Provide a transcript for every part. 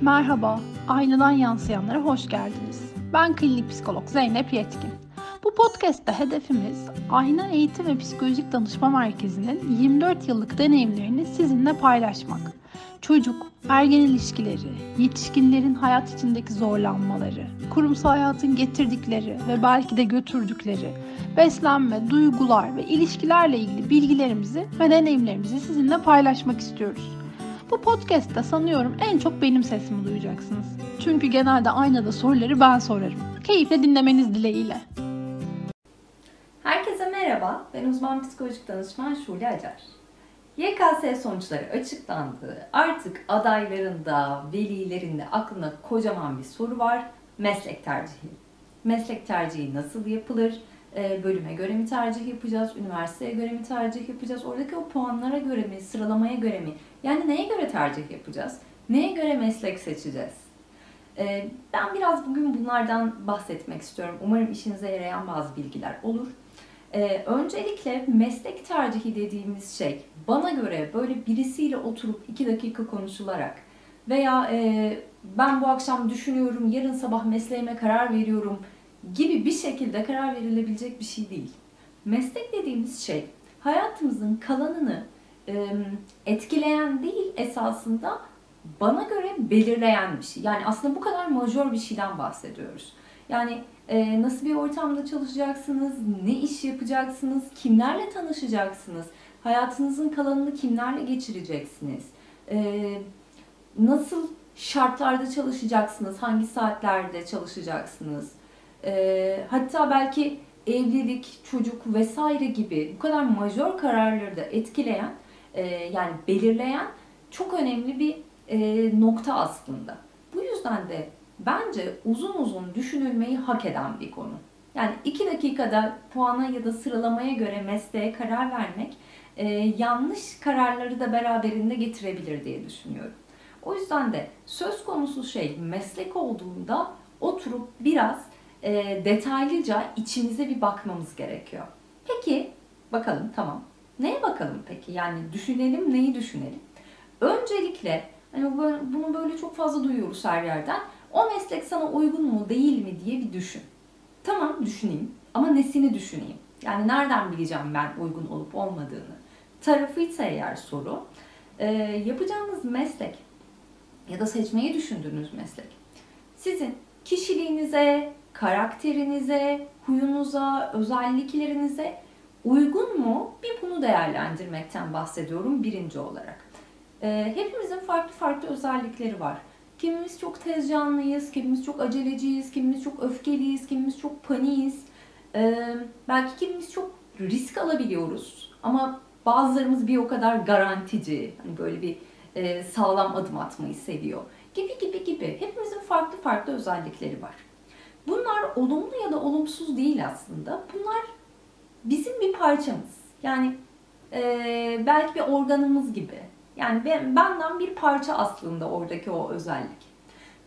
Merhaba, aynadan yansıyanlara hoş geldiniz. Ben klinik psikolog Zeynep Yetkin. Bu podcast'te hedefimiz Ayna Eğitim ve Psikolojik Danışma Merkezi'nin 24 yıllık deneyimlerini sizinle paylaşmak. Çocuk, ergen ilişkileri, yetişkinlerin hayat içindeki zorlanmaları, kurumsal hayatın getirdikleri ve belki de götürdükleri, beslenme, duygular ve ilişkilerle ilgili bilgilerimizi ve deneyimlerimizi sizinle paylaşmak istiyoruz. Bu podcast'te sanıyorum en çok benim sesimi duyacaksınız. Çünkü genelde aynada soruları ben sorarım. Keyifle dinlemeniz dileğiyle. Herkese merhaba, ben uzman psikolojik danışman Şule Acar. YKS sonuçları açıklandı. Artık adayların da, velilerin de aklında kocaman bir soru var. Meslek tercihi. Meslek tercihi nasıl yapılır? Ee, bölüme göre mi tercih yapacağız? Üniversiteye göre mi tercih yapacağız? Oradaki o puanlara göre mi? Sıralamaya göre mi? Yani neye göre tercih yapacağız? Neye göre meslek seçeceğiz? Ee, ben biraz bugün bunlardan bahsetmek istiyorum. Umarım işinize yarayan bazı bilgiler olur. Ee, öncelikle meslek tercihi dediğimiz şey bana göre böyle birisiyle oturup iki dakika konuşularak veya e, ben bu akşam düşünüyorum, yarın sabah mesleğime karar veriyorum gibi bir şekilde karar verilebilecek bir şey değil. Meslek dediğimiz şey hayatımızın kalanını etkileyen değil esasında bana göre belirleyen bir şey. Yani aslında bu kadar majör bir şeyden bahsediyoruz. Yani nasıl bir ortamda çalışacaksınız, ne iş yapacaksınız, kimlerle tanışacaksınız, hayatınızın kalanını kimlerle geçireceksiniz, nasıl şartlarda çalışacaksınız, hangi saatlerde çalışacaksınız, e, hatta belki evlilik, çocuk vesaire gibi bu kadar majör kararları da etkileyen, e, yani belirleyen çok önemli bir e, nokta aslında. Bu yüzden de bence uzun uzun düşünülmeyi hak eden bir konu. Yani iki dakikada puana ya da sıralamaya göre mesleğe karar vermek e, yanlış kararları da beraberinde getirebilir diye düşünüyorum. O yüzden de söz konusu şey meslek olduğunda oturup biraz e, detaylıca içimize bir bakmamız gerekiyor. Peki bakalım tamam. Neye bakalım peki? Yani düşünelim neyi düşünelim? Öncelikle hani bunu böyle çok fazla duyuyoruz her yerden. O meslek sana uygun mu değil mi diye bir düşün. Tamam düşüneyim ama nesini düşüneyim? Yani nereden bileceğim ben uygun olup olmadığını? Tarafı ise eğer soru, e, yapacağınız meslek ya da seçmeyi düşündüğünüz meslek sizin kişiliğinize, karakterinize, huyunuza, özelliklerinize uygun mu? Bir bunu değerlendirmekten bahsediyorum birinci olarak. E, hepimizin farklı farklı özellikleri var. Kimimiz çok tez canlıyız, kimimiz çok aceleciyiz, kimimiz çok öfkeliyiz, kimimiz çok paniyiz. Ee, belki kimimiz çok risk alabiliyoruz ama bazılarımız bir o kadar garantici, hani böyle bir e, sağlam adım atmayı seviyor gibi gibi gibi. Hepimizin farklı farklı özellikleri var. Bunlar olumlu ya da olumsuz değil aslında. Bunlar bizim bir parçamız. Yani e, belki bir organımız gibi. Yani ben, benden bir parça aslında oradaki o özellik.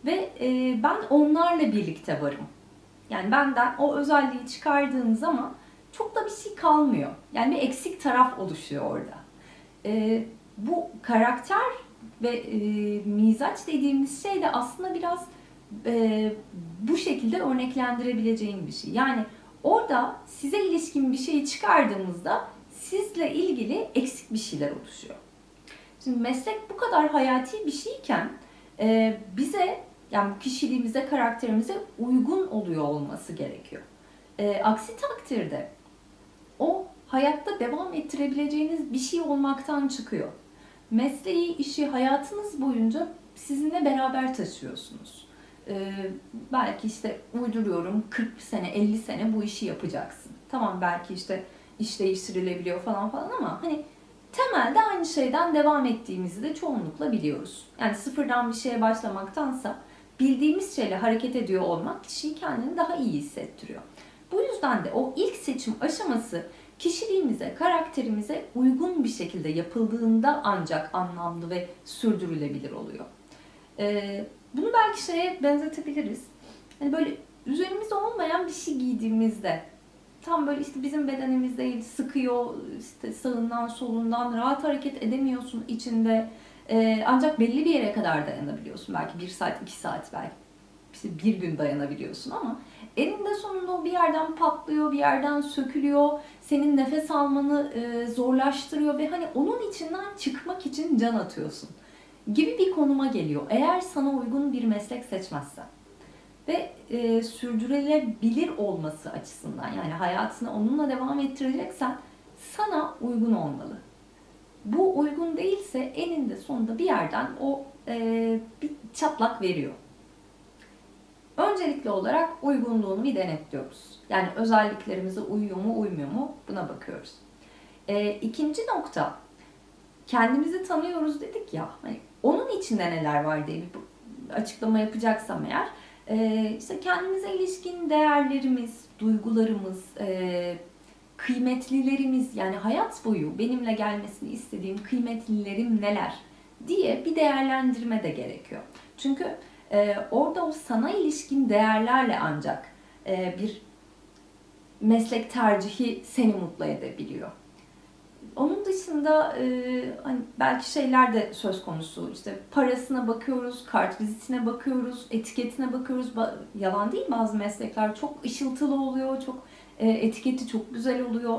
Ve e, ben onlarla birlikte varım. Yani benden o özelliği çıkardığım zaman çok da bir şey kalmıyor. Yani bir eksik taraf oluşuyor orada. E, bu karakter ve e, mizaç dediğimiz şey de aslında biraz e, bu şekilde örneklendirebileceğim bir şey. Yani orada size ilişkin bir şeyi çıkardığımızda sizle ilgili eksik bir şeyler oluşuyor. Şimdi meslek bu kadar hayati bir şeyken e, bize yani kişiliğimize, karakterimize uygun oluyor olması gerekiyor. E, aksi takdirde o hayatta devam ettirebileceğiniz bir şey olmaktan çıkıyor. Mesleği, işi hayatınız boyunca sizinle beraber taşıyorsunuz. Ee, belki işte uyduruyorum 40 sene, 50 sene bu işi yapacaksın. Tamam belki işte iş değiştirilebiliyor falan falan ama hani temelde aynı şeyden devam ettiğimizi de çoğunlukla biliyoruz. Yani sıfırdan bir şeye başlamaktansa bildiğimiz şeyle hareket ediyor olmak kişiyi kendini daha iyi hissettiriyor. Bu yüzden de o ilk seçim aşaması kişiliğimize, karakterimize uygun bir şekilde yapıldığında ancak anlamlı ve sürdürülebilir oluyor. Ee, bunu belki şeye benzetebiliriz. Hani böyle üzerimizde olmayan bir şey giydiğimizde tam böyle işte bizim bedenimiz değil sıkıyor işte sağından solundan rahat hareket edemiyorsun içinde E, ancak belli bir yere kadar dayanabiliyorsun. Belki bir saat, iki saat, belki işte bir gün dayanabiliyorsun ama eninde sonunda o bir yerden patlıyor, bir yerden sökülüyor. Senin nefes almanı e, zorlaştırıyor ve hani onun içinden çıkmak için can atıyorsun gibi bir konuma geliyor. Eğer sana uygun bir meslek seçmezsen ve e, sürdürülebilir olması açısından yani hayatını onunla devam ettireceksen sana uygun olmalı. Bu uygun değilse eninde sonunda bir yerden o e, bir çatlak veriyor. Öncelikli olarak uygunluğunu bir denetliyoruz. Yani özelliklerimize uyuyor mu uymuyor mu buna bakıyoruz. E, ikinci nokta kendimizi tanıyoruz dedik ya. Hani onun içinde neler var diye bir açıklama yapacaksam eğer e, işte kendimize ilişkin değerlerimiz, duygularımız, e, kıymetlilerimiz yani hayat boyu benimle gelmesini istediğim kıymetlilerim neler diye bir değerlendirme de gerekiyor. Çünkü e, orada o sana ilişkin değerlerle ancak e, bir meslek tercihi seni mutlu edebiliyor. Onun dışında e, hani belki şeyler de söz konusu. İşte parasına bakıyoruz, kart vizitine bakıyoruz, etiketine bakıyoruz. Ba- yalan değil bazı meslekler çok ışıltılı oluyor, çok e, etiketi çok güzel oluyor.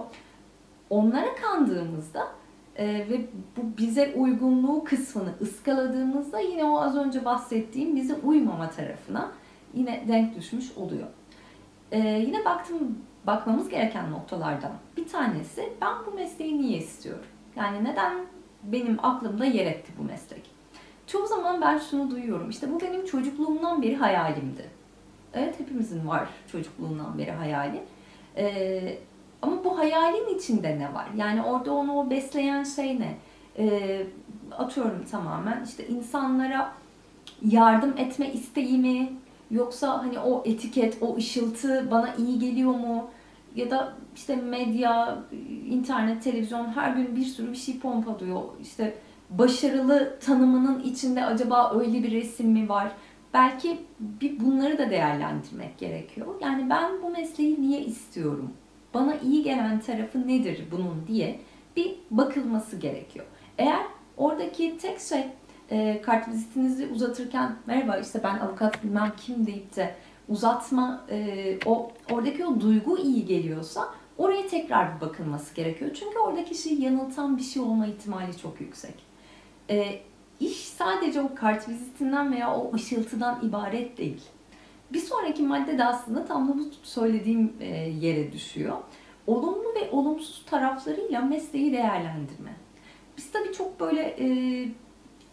Onlara kandığımızda e, ve bu bize uygunluğu kısmını ıskaladığımızda yine o az önce bahsettiğim bize uymama tarafına yine denk düşmüş oluyor. E, yine baktım bakmamız gereken noktalardan bir tanesi ben bu mesleği niye istiyorum? Yani neden benim aklımda yer etti bu meslek? Çoğu zaman ben şunu duyuyorum. İşte bu benim çocukluğumdan beri hayalimdi. Evet hepimizin var çocukluğundan beri hayali. Ee, ama bu hayalin içinde ne var? Yani orada onu besleyen şey ne? Ee, atıyorum tamamen işte insanlara yardım etme isteği mi? Yoksa hani o etiket, o ışıltı bana iyi geliyor mu? Ya da işte medya, internet, televizyon her gün bir sürü bir şey pompalıyor. İşte başarılı tanımının içinde acaba öyle bir resim mi var? Belki bir bunları da değerlendirmek gerekiyor. Yani ben bu mesleği niye istiyorum? Bana iyi gelen tarafı nedir bunun diye bir bakılması gerekiyor. Eğer oradaki tek şey e, kart vizitinizi uzatırken merhaba işte ben avukat bilmem kim deyip de uzatma e, o oradaki o duygu iyi geliyorsa oraya tekrar bir bakılması gerekiyor. Çünkü oradaki kişiyi yanıltan bir şey olma ihtimali çok yüksek. E, iş sadece o kart vizitinden veya o ışıltıdan ibaret değil. Bir sonraki madde de aslında tam da bu söylediğim e, yere düşüyor. Olumlu ve olumsuz taraflarıyla mesleği değerlendirme. Biz tabii çok böyle e,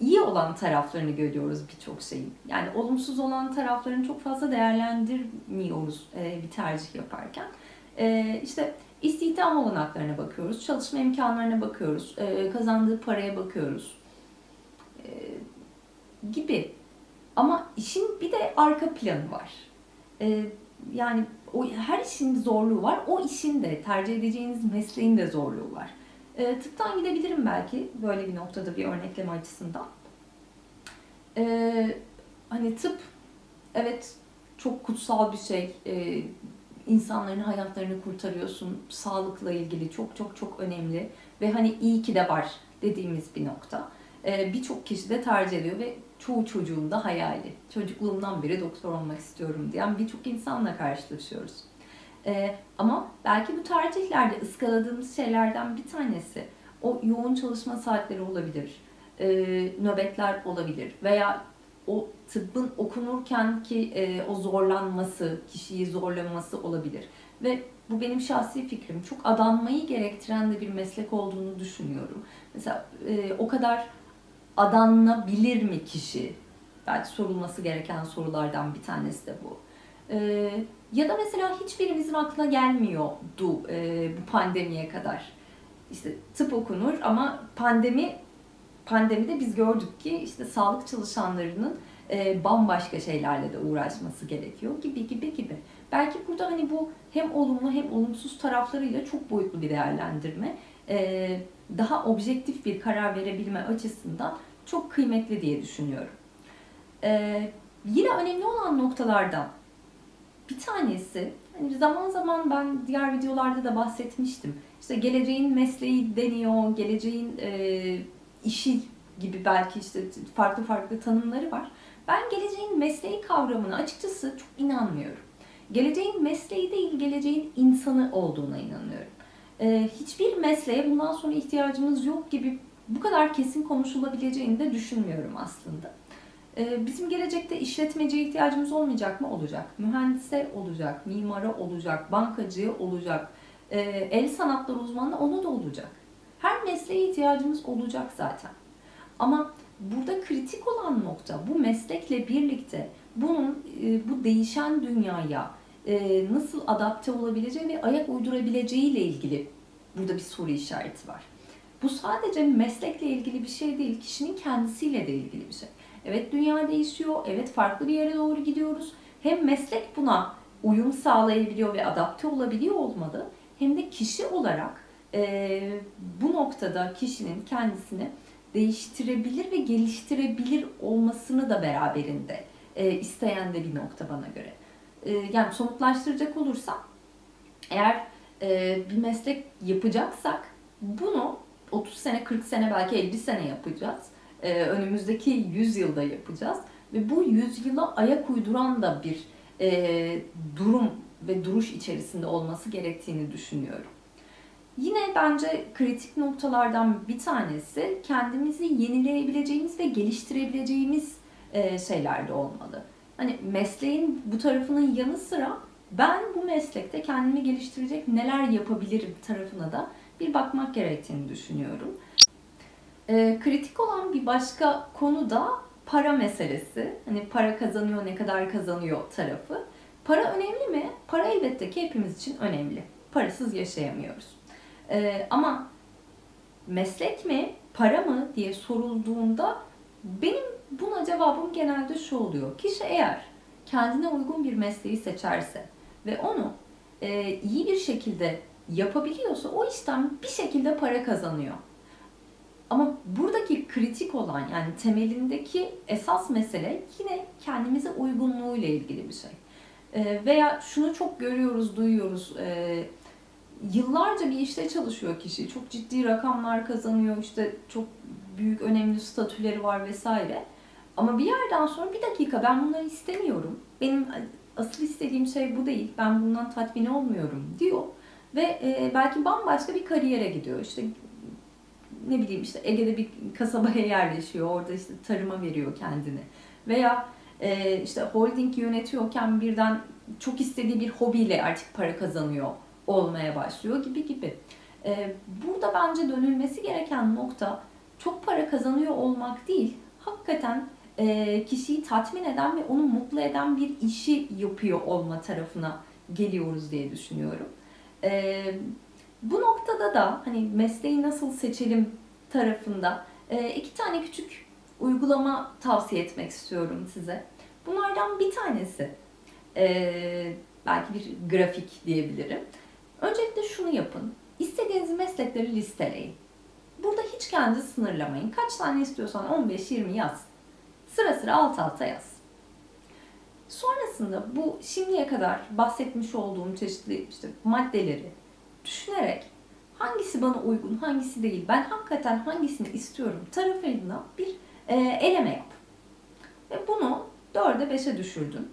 iyi olan taraflarını görüyoruz birçok şeyin. Yani olumsuz olan taraflarını çok fazla değerlendirmiyoruz e, bir tercih yaparken. E, işte istihdam olanaklarına bakıyoruz, çalışma imkanlarına bakıyoruz, e, kazandığı paraya bakıyoruz e, gibi. Ama işin bir de arka planı var. E, yani o her işin zorluğu var. O işin de tercih edeceğiniz mesleğin de zorluğu var. E, tıptan gidebilirim belki böyle bir noktada bir örnekleme açısından. E, hani tıp evet çok kutsal bir şey. E, insanların hayatlarını kurtarıyorsun. Sağlıkla ilgili çok çok çok önemli ve hani iyi ki de var dediğimiz bir nokta. E, Birçok kişi de tercih ediyor ve çoğu çocuğun da hayali. Çocukluğumdan beri doktor olmak istiyorum diyen birçok insanla karşılaşıyoruz. Ee, ama belki bu tercihlerde ıskaladığımız şeylerden bir tanesi o yoğun çalışma saatleri olabilir, ee, nöbetler olabilir veya o tıbbın okunurken ki e, o zorlanması, kişiyi zorlaması olabilir. Ve bu benim şahsi fikrim. Çok adanmayı gerektiren de bir meslek olduğunu düşünüyorum. Mesela e, o kadar adanabilir mi kişi? Belki sorulması gereken sorulardan bir tanesi de bu. Ee, ya da mesela hiçbirimizin aklına gelmiyordu e, bu pandemiye kadar. İşte tıp okunur ama pandemi pandemide biz gördük ki işte sağlık çalışanlarının e, bambaşka şeylerle de uğraşması gerekiyor gibi gibi gibi. Belki burada hani bu hem olumlu hem olumsuz taraflarıyla çok boyutlu bir değerlendirme, e, daha objektif bir karar verebilme açısından çok kıymetli diye düşünüyorum. E, yine önemli olan noktalardan bir tanesi, hani zaman zaman ben diğer videolarda da bahsetmiştim. İşte geleceğin mesleği deniyor, geleceğin e, işi gibi belki işte farklı farklı tanımları var. Ben geleceğin mesleği kavramına açıkçası çok inanmıyorum. Geleceğin mesleği değil, geleceğin insanı olduğuna inanıyorum. Ee, hiçbir mesleğe bundan sonra ihtiyacımız yok gibi bu kadar kesin konuşulabileceğini de düşünmüyorum aslında. Ee, bizim gelecekte işletmeciye ihtiyacımız olmayacak mı? Olacak. Mühendise olacak, mimara olacak, bankacıya olacak, ee, el sanatları uzmanı onu da olacak. Her mesleğe ihtiyacımız olacak zaten. Ama burada kritik olan nokta bu meslekle birlikte bunun e, bu değişen dünyaya e, nasıl adapte olabileceği ve ayak uydurabileceği ile ilgili burada bir soru işareti var. Bu sadece meslekle ilgili bir şey değil, kişinin kendisiyle de ilgili bir şey. Evet dünya değişiyor, evet farklı bir yere doğru gidiyoruz. Hem meslek buna uyum sağlayabiliyor ve adapte olabiliyor olmalı, hem de kişi olarak e, bu noktada kişinin kendisini değiştirebilir ve geliştirebilir olmasını da beraberinde e, isteyen de bir nokta bana göre. E, yani somutlaştıracak olursam eğer e, bir meslek yapacaksak bunu 30 sene, 40 sene belki 50 sene yapacağız. E, önümüzdeki 100 yılda yapacağız. Ve bu 100 yıla ayak uyduran da bir e, durum ve duruş içerisinde olması gerektiğini düşünüyorum. Yine bence kritik noktalardan bir tanesi kendimizi yenileyebileceğimiz ve geliştirebileceğimiz e, şeyler de olmalı. Hani mesleğin bu tarafının yanı sıra ben bu meslekte kendimi geliştirecek neler yapabilirim tarafına da bir bakmak gerektiğini düşünüyorum. E, kritik olan bir başka konu da para meselesi. Hani para kazanıyor, ne kadar kazanıyor tarafı. Para önemli mi? Para elbette ki hepimiz için önemli. Parasız yaşayamıyoruz. Ee, ama meslek mi, para mı diye sorulduğunda benim buna cevabım genelde şu oluyor. Kişi eğer kendine uygun bir mesleği seçerse ve onu e, iyi bir şekilde yapabiliyorsa o işten bir şekilde para kazanıyor. Ama buradaki kritik olan yani temelindeki esas mesele yine kendimize uygunluğuyla ilgili bir şey. E, veya şunu çok görüyoruz, duyuyoruz. E, yıllarca bir işte çalışıyor kişi. Çok ciddi rakamlar kazanıyor. işte çok büyük önemli statüleri var vesaire. Ama bir yerden sonra bir dakika ben bunları istemiyorum. Benim asıl istediğim şey bu değil. Ben bundan tatmin olmuyorum diyor. Ve e, belki bambaşka bir kariyere gidiyor. İşte ne bileyim işte Ege'de bir kasabaya yerleşiyor. Orada işte tarıma veriyor kendini. Veya e, işte holding yönetiyorken birden çok istediği bir hobiyle artık para kazanıyor olmaya başlıyor gibi gibi. E, burada bence dönülmesi gereken nokta çok para kazanıyor olmak değil, hakikaten e, kişiyi tatmin eden ve onu mutlu eden bir işi yapıyor olma tarafına geliyoruz diye düşünüyorum. E, bu noktada da hani mesleği nasıl seçelim tarafında e, iki tane küçük uygulama tavsiye etmek istiyorum size. Bunlardan bir tanesi e, belki bir grafik diyebilirim. Öncelikle şunu yapın. İstediğiniz meslekleri listeleyin. Burada hiç kendi sınırlamayın. Kaç tane istiyorsan 15-20 yaz. Sıra sıra alt alta yaz. Sonrasında bu şimdiye kadar bahsetmiş olduğum çeşitli işte maddeleri düşünerek hangisi bana uygun, hangisi değil, ben hakikaten hangisini istiyorum tarafına bir e, eleme yap. Ve bunu 4'e 5'e düşürdün.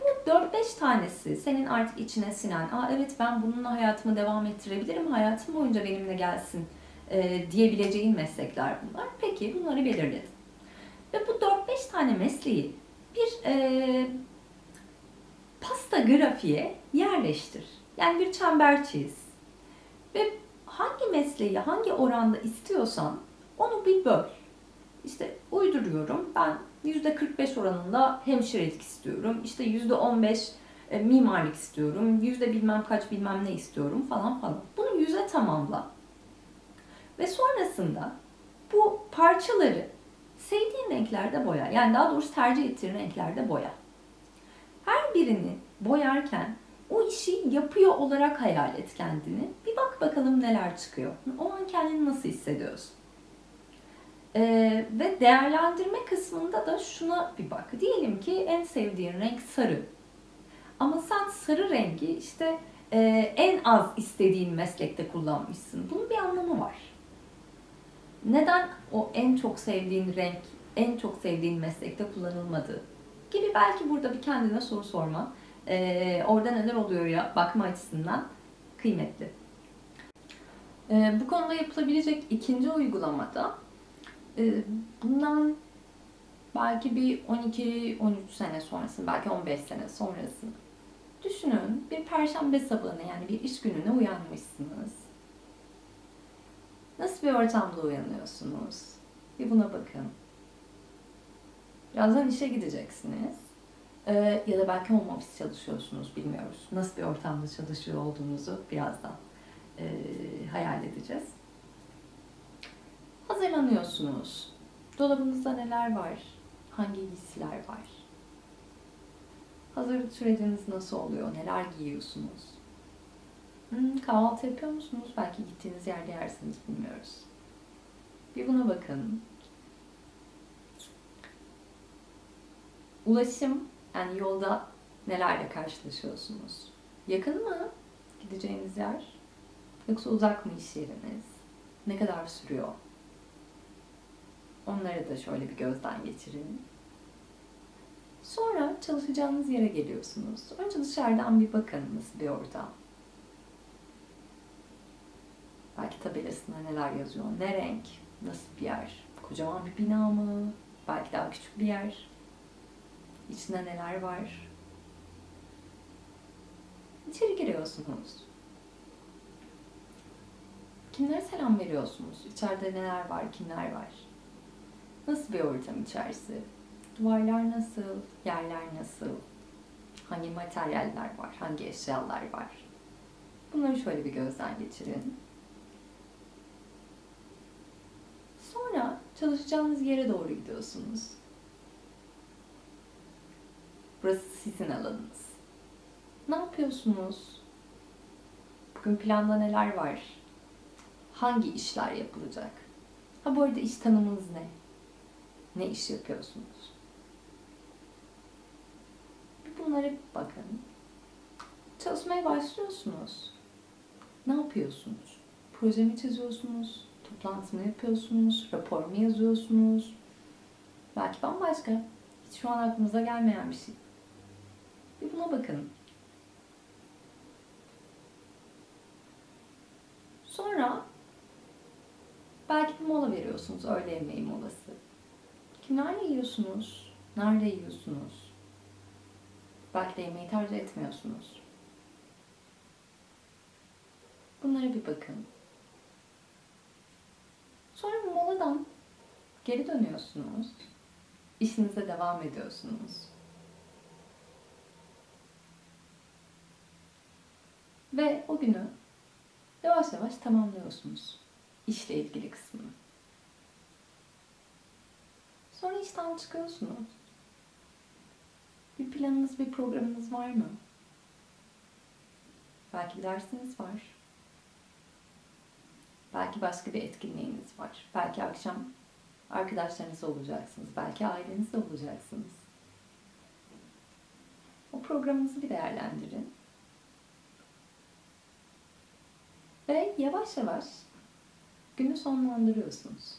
Bu 4-5 tanesi senin artık içine sinen, Aa, evet ben bununla hayatımı devam ettirebilirim, hayatım boyunca benimle gelsin e, diyebileceğin meslekler bunlar. Peki bunları belirledin. Ve bu 4-5 tane mesleği bir e, pasta grafiğe yerleştir. Yani bir çember çiz. Ve hangi mesleği hangi oranda istiyorsan onu bir böl. İşte uyduruyorum. Ben %45 oranında hemşirelik istiyorum. İşte %15 e, mimarlık istiyorum. Yüzde bilmem kaç bilmem ne istiyorum falan falan. Bunu yüze tamamla. Ve sonrasında bu parçaları sevdiğin renklerde boya. Yani daha doğrusu tercih ettiğin renklerde boya. Her birini boyarken o işi yapıyor olarak hayal et kendini. Bir bak bakalım neler çıkıyor. O an kendini nasıl hissediyorsun? Ee, ve değerlendirme kısmında da şuna bir bak. Diyelim ki en sevdiğin renk sarı. Ama sen sarı rengi işte e, en az istediğin meslekte kullanmışsın. Bunun bir anlamı var. Neden o en çok sevdiğin renk, en çok sevdiğin meslekte kullanılmadı? Gibi belki burada bir kendine soru sorma. Ee, orada neler oluyor ya bakma açısından kıymetli. Ee, bu konuda yapılabilecek ikinci uygulamada e, bundan belki bir 12-13 sene sonrası, belki 15 sene sonrası düşünün bir perşembe sabahına yani bir iş gününe uyanmışsınız. Nasıl bir ortamda uyanıyorsunuz? Bir buna bakın. Birazdan işe gideceksiniz. Ee, ya da belki home office çalışıyorsunuz, bilmiyoruz. Nasıl bir ortamda çalışıyor olduğunuzu birazdan e, hayal edeceğiz. Hazırlanıyorsunuz. Dolabınızda neler var? Hangi giysiler var? Hazırlık süreciniz nasıl oluyor? Neler giyiyorsunuz? Hmm, kahvaltı yapıyor musunuz? Belki gittiğiniz yerde yersiniz, bilmiyoruz. Bir buna bakın. Ulaşım, yani yolda nelerle karşılaşıyorsunuz? Yakın mı gideceğiniz yer? Yoksa uzak mı iş yeriniz? Ne kadar sürüyor? Onları da şöyle bir gözden geçirin. Sonra çalışacağınız yere geliyorsunuz. Önce dışarıdan bir bakın nasıl bir ortam. Belki tabelasında neler yazıyor, ne renk, nasıl bir yer, kocaman bir bina mı, belki daha küçük bir yer, içinde neler var. İçeri giriyorsunuz. Kimlere selam veriyorsunuz? İçeride neler var, kimler var? Nasıl bir ortam içerisi? Duvarlar nasıl? Yerler nasıl? Hangi materyaller var? Hangi eşyalar var? Bunları şöyle bir gözden geçirin. Sonra çalışacağınız yere doğru gidiyorsunuz. Burası sizin alanınız. Ne yapıyorsunuz? Bugün planda neler var? Hangi işler yapılacak? Ha bu arada iş tanımınız ne? Ne iş yapıyorsunuz? Bir bunlara bir bakın. Çalışmaya başlıyorsunuz. Ne yapıyorsunuz? Proje mi çiziyorsunuz? Toplantı mı yapıyorsunuz? Rapor mu yazıyorsunuz? Belki bambaşka. Hiç şu an aklınıza gelmeyen bir şey. Bir buna bakın. Sonra belki bir mola veriyorsunuz. Öğle yemeği molası. Kimlerle yiyorsunuz? Nerede yiyorsunuz? Belki de yemeği tercih etmiyorsunuz. Bunlara bir bakın. Sonra moladan geri dönüyorsunuz. İşinize devam ediyorsunuz. Ve o günü yavaş yavaş tamamlıyorsunuz. İşle ilgili kısmını. Sonra işten çıkıyorsunuz. Bir planınız, bir programınız var mı? Belki bir dersiniz var. Belki başka bir etkinliğiniz var. Belki akşam arkadaşlarınızla olacaksınız. Belki ailenizle olacaksınız. O programınızı bir değerlendirin. Ve yavaş yavaş günü sonlandırıyorsunuz.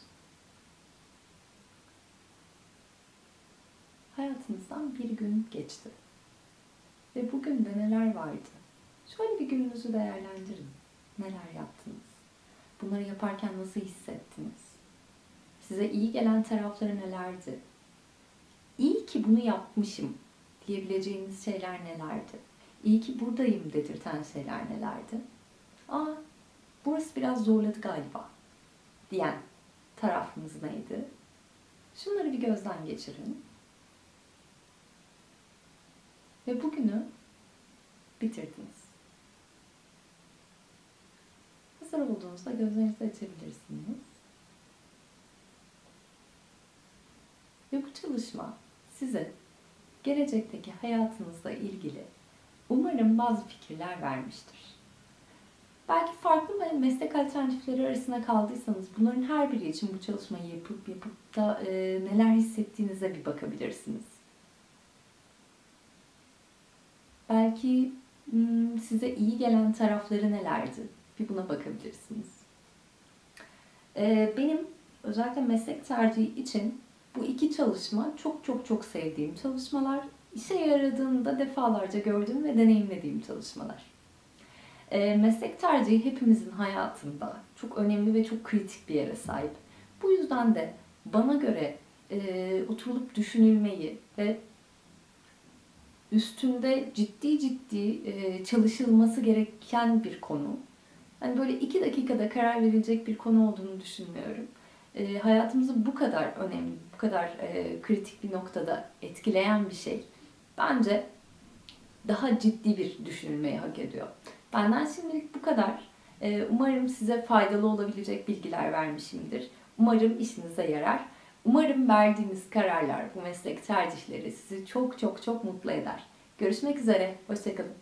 Hayatınızdan bir gün geçti. Ve bugün de neler vardı? Şöyle bir gününüzü değerlendirin. Neler yaptınız? Bunları yaparken nasıl hissettiniz? Size iyi gelen tarafları nelerdi? İyi ki bunu yapmışım diyebileceğiniz şeyler nelerdi? İyi ki buradayım dedirten şeyler nelerdi? Aa, burası biraz zorladı galiba diyen tarafınız neydi? Şunları bir gözden geçirin. Ve bugünü bitirdiniz. Hazır olduğunuzda gözlerinizi açabilirsiniz. Ve bu çalışma size gelecekteki hayatınızla ilgili umarım bazı fikirler vermiştir. Belki farklı meslek alternatifleri arasında kaldıysanız bunların her biri için bu çalışmayı yapıp yapıp da e, neler hissettiğinize bir bakabilirsiniz. Belki hmm, size iyi gelen tarafları nelerdi? Bir buna bakabilirsiniz. Ee, benim özellikle meslek tercihi için bu iki çalışma çok çok çok sevdiğim çalışmalar. İşe yaradığında defalarca gördüğüm ve deneyimlediğim çalışmalar. E, meslek tercihi hepimizin hayatında çok önemli ve çok kritik bir yere sahip. Bu yüzden de bana göre e, oturulup düşünülmeyi ve üstünde ciddi ciddi e, çalışılması gereken bir konu. Hani böyle iki dakikada karar verilecek bir konu olduğunu düşünmüyorum. E, hayatımızı bu kadar önemli, bu kadar e, kritik bir noktada etkileyen bir şey. Bence daha ciddi bir düşünülmeyi hak ediyor. Benden şimdilik bu kadar. E, umarım size faydalı olabilecek bilgiler vermişimdir. Umarım işinize yarar. Umarım verdiğiniz kararlar, bu meslek tercihleri sizi çok çok çok mutlu eder. Görüşmek üzere, hoşçakalın.